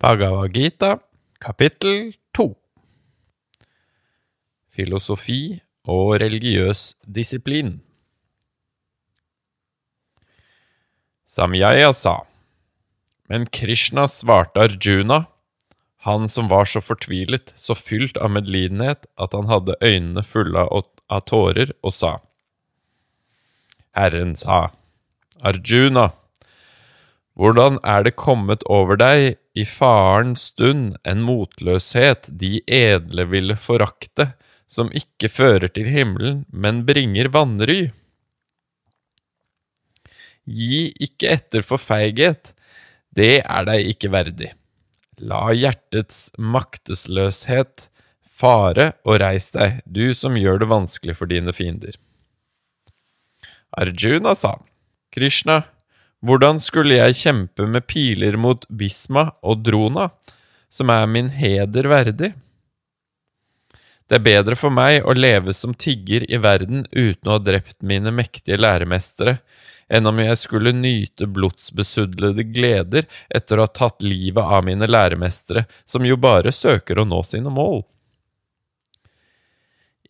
Bhagavad Gita, kapittel to. Filosofi og religiøs disiplin. Samyaya sa, men Krishna svarte Arjuna, han som var så fortvilet, så fylt av medlidenhet at han hadde øynene fulle av tårer, og sa, Herren sa, Arjuna, hvordan er det kommet over deg i farens stund en motløshet de edle ville forakte, som ikke fører til himmelen, men bringer vanry? Gi ikke etter for feighet, det er deg ikke verdig. La hjertets maktesløshet fare og reis deg, du som gjør det vanskelig for dine fiender. Arjuna sa, Krishna, hvordan skulle jeg kjempe med piler mot Bisma og Drona, som er min heder verdig? Det er bedre for meg å leve som tigger i verden uten å ha drept mine mektige læremestere, enn om jeg skulle nyte blodsbesudlede gleder etter å ha tatt livet av mine læremestere, som jo bare søker å nå sine mål.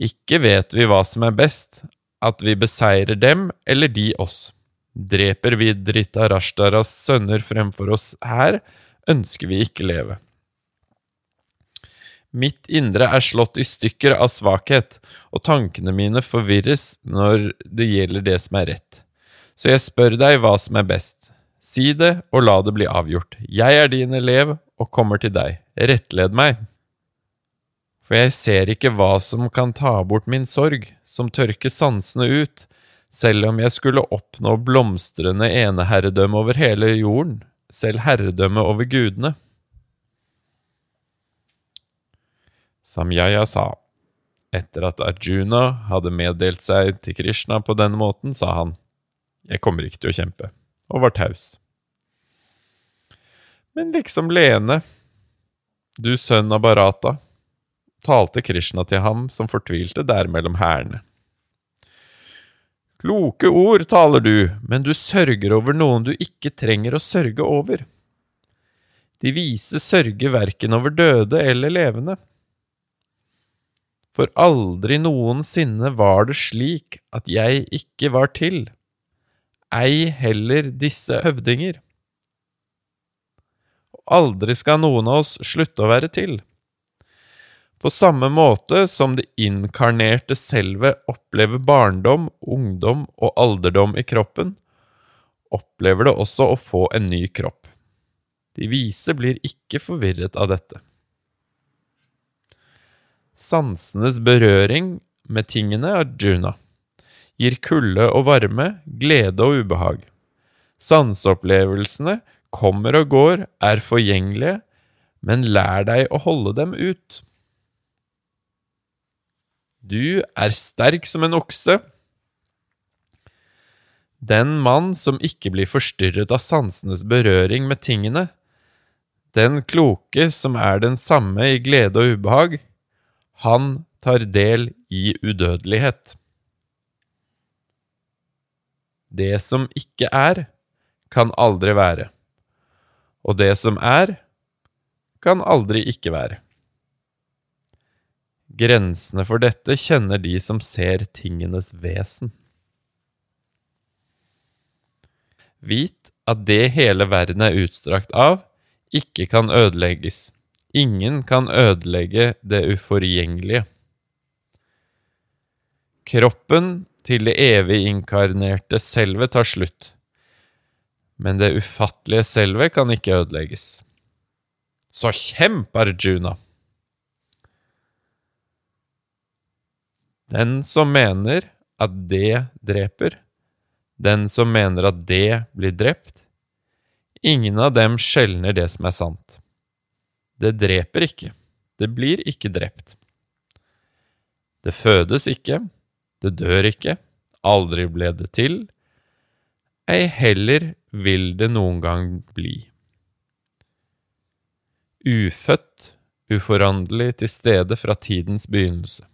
Ikke vet vi hva som er best, at vi beseirer dem eller de oss. Dreper vi Dhritarashtaras sønner fremfor oss her, ønsker vi ikke leve. Mitt indre er slått i stykker av svakhet, og tankene mine forvirres når det gjelder det som er rett. Så jeg spør deg hva som er best. Si det, og la det bli avgjort. Jeg er din elev og kommer til deg. Rettled meg. For jeg ser ikke hva som kan ta bort min sorg, som tørker sansene ut, selv om jeg skulle oppnå blomstrende eneherredømme over hele jorden, selv herredømme over gudene. Samyaya sa, etter at Arjuna hadde meddelt seg til Krishna på denne måten, sa han, jeg kommer ikke til å kjempe, og var taus. Men liksom Lene, du sønn av Barata, talte Krishna til ham som fortvilte der mellom hærene. Kloke ord taler du, men du sørger over noen du ikke trenger å sørge over. De vise sørger verken over døde eller levende. For aldri noensinne var det slik at jeg ikke var til, ei heller disse høvdinger. Og aldri skal noen av oss slutte å være til. På samme måte som det inkarnerte selvet opplever barndom, ungdom og alderdom i kroppen, opplever det også å få en ny kropp. De vise blir ikke forvirret av dette. Sansenes berøring med tingene er juna. gir kulde og varme, glede og ubehag. Sanseopplevelsene kommer og går, er forgjengelige, men lær deg å holde dem ut. Du er sterk som en okse. Den mann som ikke blir forstyrret av sansenes berøring med tingene, den kloke som er den samme i glede og ubehag, han tar del i udødelighet. Det som ikke er, kan aldri være, og det som er, kan aldri ikke være. Grensene for dette kjenner de som ser tingenes vesen. Vit at det hele verden er utstrakt av, ikke kan ødelegges. Ingen kan ødelegge det uforgjengelige. Kroppen til det evig inkarnerte selvet tar slutt, men det ufattelige selvet kan ikke ødelegges. Så kjemp, Arjuna! Den som mener at det dreper, den som mener at det blir drept, ingen av dem skjelner det som er sant. Det dreper ikke, det blir ikke drept. Det fødes ikke, det dør ikke, aldri ble det til, ei heller vil det noen gang bli. Ufødt, uforanderlig til stede fra tidens begynnelse.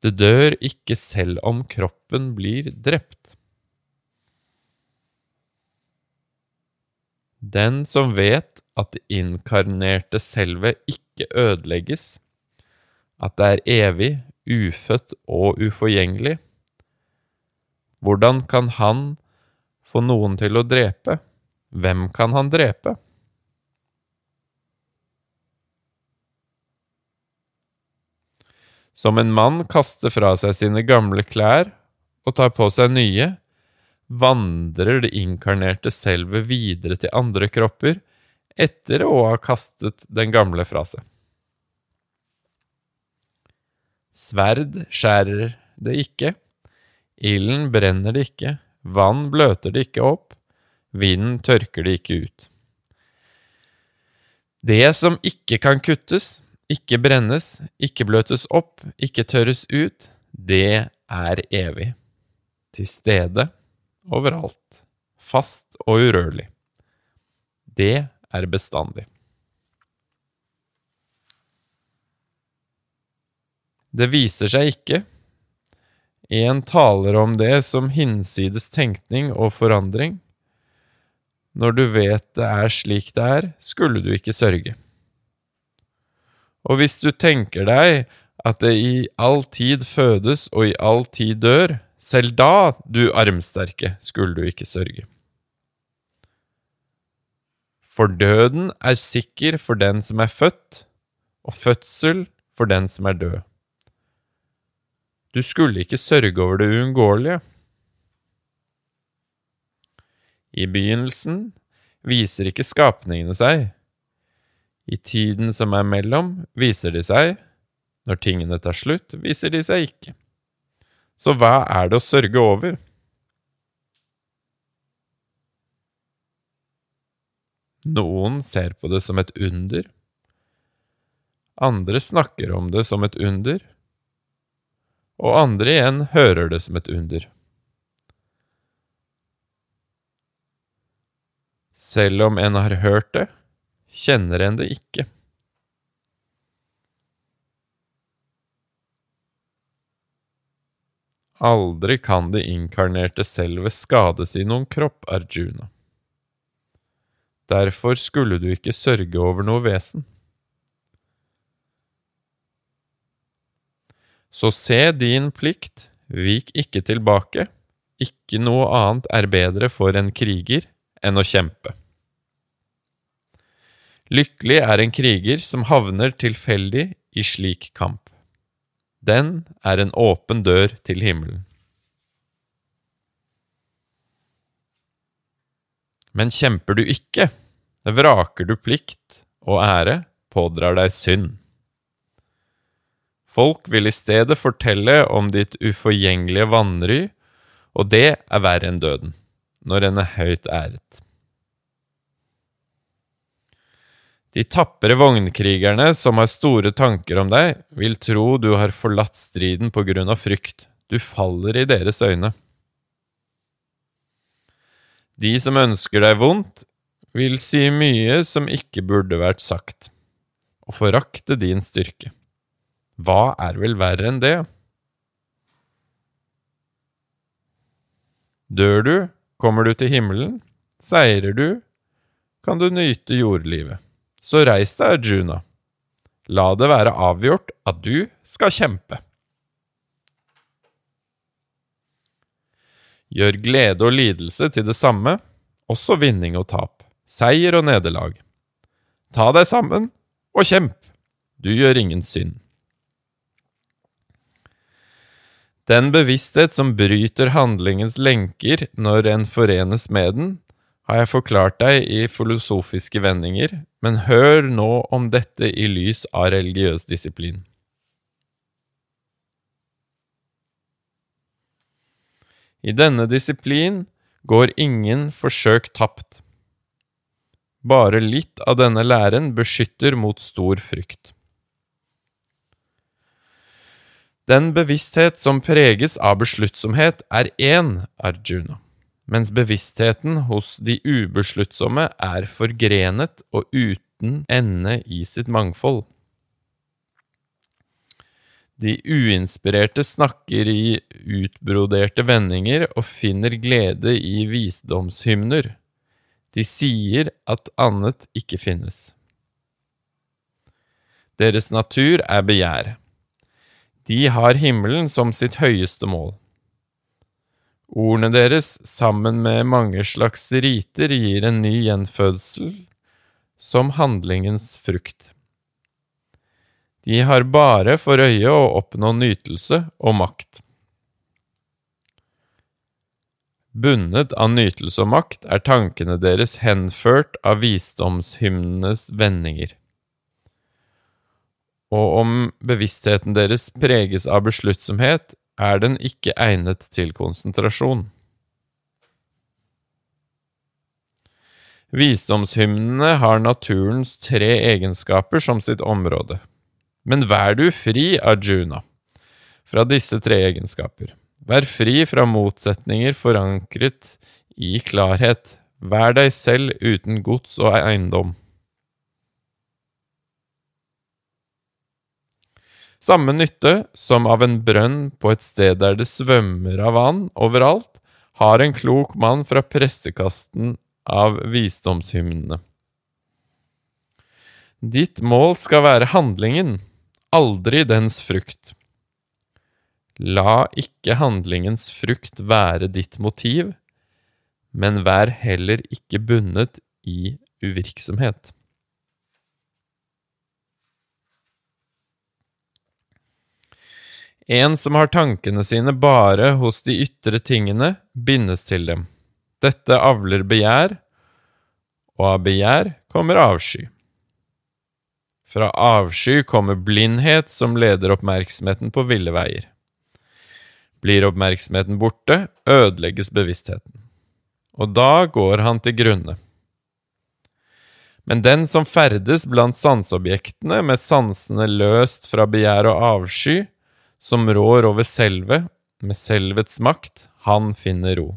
Det dør ikke selv om kroppen blir drept. Den som vet at det inkarnerte selvet ikke ødelegges, at det er evig, ufødt og uforgjengelig, hvordan kan han få noen til å drepe? Hvem kan han drepe? Som en mann kaster fra seg sine gamle klær og tar på seg nye, vandrer det inkarnerte selvet videre til andre kropper etter å ha kastet den gamle fra seg. Sverd skjærer det ikke, ilden brenner det ikke, vann bløter det ikke opp, vinden tørker det ikke ut. Det som ikke kan kuttes, ikke brennes, ikke bløtes opp, ikke tørres ut, det er evig. Til stede, overalt, fast og urørlig. Det er bestandig. Det viser seg ikke. En taler om det som hinsides tenkning og forandring. Når du vet det er slik det er, skulle du ikke sørge. Og hvis du tenker deg at det i all tid fødes og i all tid dør, selv da, du armsterke, skulle du ikke sørge. For døden er sikker for den som er født, og fødsel for den som er død. Du skulle ikke sørge over det uunngåelige. I begynnelsen viser ikke skapningene seg. I tiden som er mellom, viser de seg. Når tingene tar slutt, viser de seg ikke. Så hva er det å sørge over? Noen ser på det som et under. Andre snakker om det som et under. Og andre igjen hører det som et under. Selv om en har hørt det, kjenner en det ikke. Aldri kan det inkarnerte selvet skades i noen kropp, Arjuna. Derfor skulle du ikke sørge over noe vesen. Så se din plikt, vik ikke tilbake, ikke noe annet er bedre for en kriger enn å kjempe. Lykkelig er en kriger som havner tilfeldig i slik kamp. Den er en åpen dør til himmelen. Men kjemper du ikke, vraker du plikt og ære, pådrar deg synd. Folk vil i stedet fortelle om ditt uforgjengelige vanry, og det er verre enn døden når en er høyt æret. De tapre vognkrigerne som har store tanker om deg, vil tro du har forlatt striden på grunn av frykt. Du faller i deres øyne. De som ønsker deg vondt, vil si mye som ikke burde vært sagt, og forakte din styrke. Hva er vel verre enn det? Dør du, Kommer du til himmelen, seirer du, kan du nyte jordlivet. Så reis deg, Arjuna. La det være avgjort at du skal kjempe. Gjør glede og lidelse til det samme, også vinning og tap, seier og nederlag. Ta deg sammen og kjemp, du gjør ingen synd. Den bevissthet som bryter handlingens lenker når en forenes med den, har jeg forklart deg i filosofiske vendinger, men hør nå om dette i lys av religiøs disiplin. I denne disiplin går ingen forsøk tapt. Bare litt av denne læren beskytter mot stor frykt. Den bevissthet som preges av besluttsomhet, er én, Arjuna, mens bevisstheten hos de ubesluttsomme er forgrenet og uten ende i sitt mangfold. De uinspirerte snakker i utbroderte vendinger og finner glede i visdomshymner. De sier at annet ikke finnes. Deres natur er begjær. De har himmelen som sitt høyeste mål. Ordene deres, sammen med mange slags riter, gir en ny gjenfødsel som handlingens frukt. De har bare for øye å oppnå nytelse og makt. Bundet av nytelse og makt er tankene deres henført av visdomshymnenes vendinger. Og om bevisstheten deres preges av besluttsomhet, er den ikke egnet til konsentrasjon. Visdomshymnene har naturens tre egenskaper som sitt område. Men vær du fri, Arjuna, fra disse tre egenskaper. Vær fri fra motsetninger forankret i klarhet. Vær deg selv uten gods og eiendom. Samme nytte som av en brønn på et sted der det svømmer av vann overalt, har en klok mann fra pressekasten av visdomshymnene. Ditt mål skal være handlingen, aldri dens frukt. La ikke handlingens frukt være ditt motiv, men vær heller ikke bundet i uvirksomhet. En som har tankene sine bare hos de ytre tingene, bindes til dem. Dette avler begjær, og av begjær kommer avsky. Fra avsky kommer blindhet som leder oppmerksomheten på ville veier. Blir oppmerksomheten borte, ødelegges bevisstheten. Og da går han til grunne. Men den som ferdes blant sanseobjektene med sansene løst fra begjær og avsky, som rår over selve, med selvets makt, han finner ro.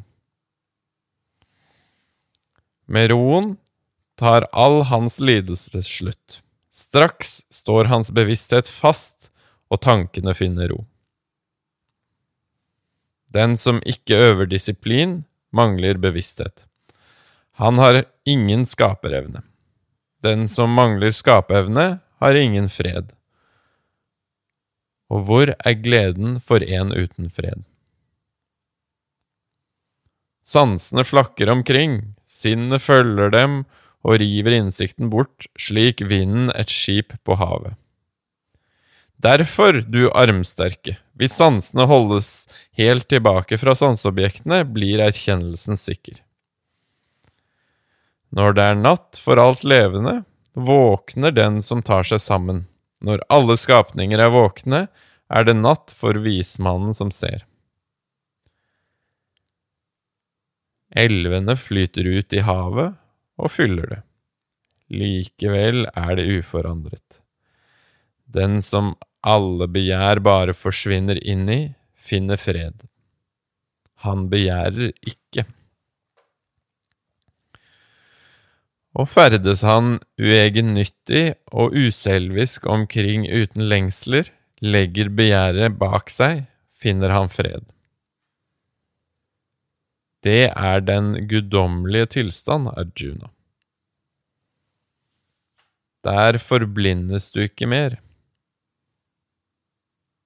Med roen tar all hans lidelse slutt. Straks står hans bevissthet fast, og tankene finner ro. Den som ikke øver disiplin, mangler bevissthet. Han har ingen skaperevne. Den som mangler skaperevne, har ingen fred. Og hvor er gleden for en uten fred? Sansene flakker omkring, sinnet følger dem og river innsikten bort, slik vinden et skip på havet. Derfor, du armsterke, hvis sansene holdes helt tilbake fra sanseobjektene, blir erkjennelsen sikker. Når det er natt for alt levende, våkner den som tar seg sammen. Når alle skapninger er våkne, er det natt for vismannen som ser. Elvene flyter ut i havet og fyller det. Likevel er det uforandret. Den som alle begjær bare forsvinner inn i, finner fred. Han begjærer ikke. Og ferdes han uegennyttig og uselvisk omkring uten lengsler, legger begjæret bak seg, finner han fred. Det er den guddommelige tilstand, Arjuna. Der forblindes du ikke mer,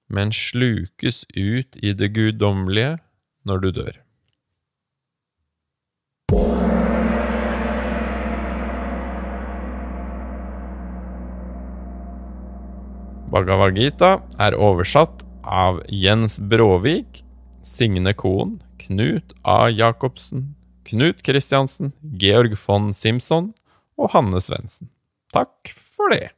men slukes ut i det guddommelige når du dør. Bhagavad Gita er oversatt av Jens Bråvik, Signe Koen, Knut A. Jacobsen, Knut Kristiansen, Georg von Simson og Hanne Svendsen. Takk for det.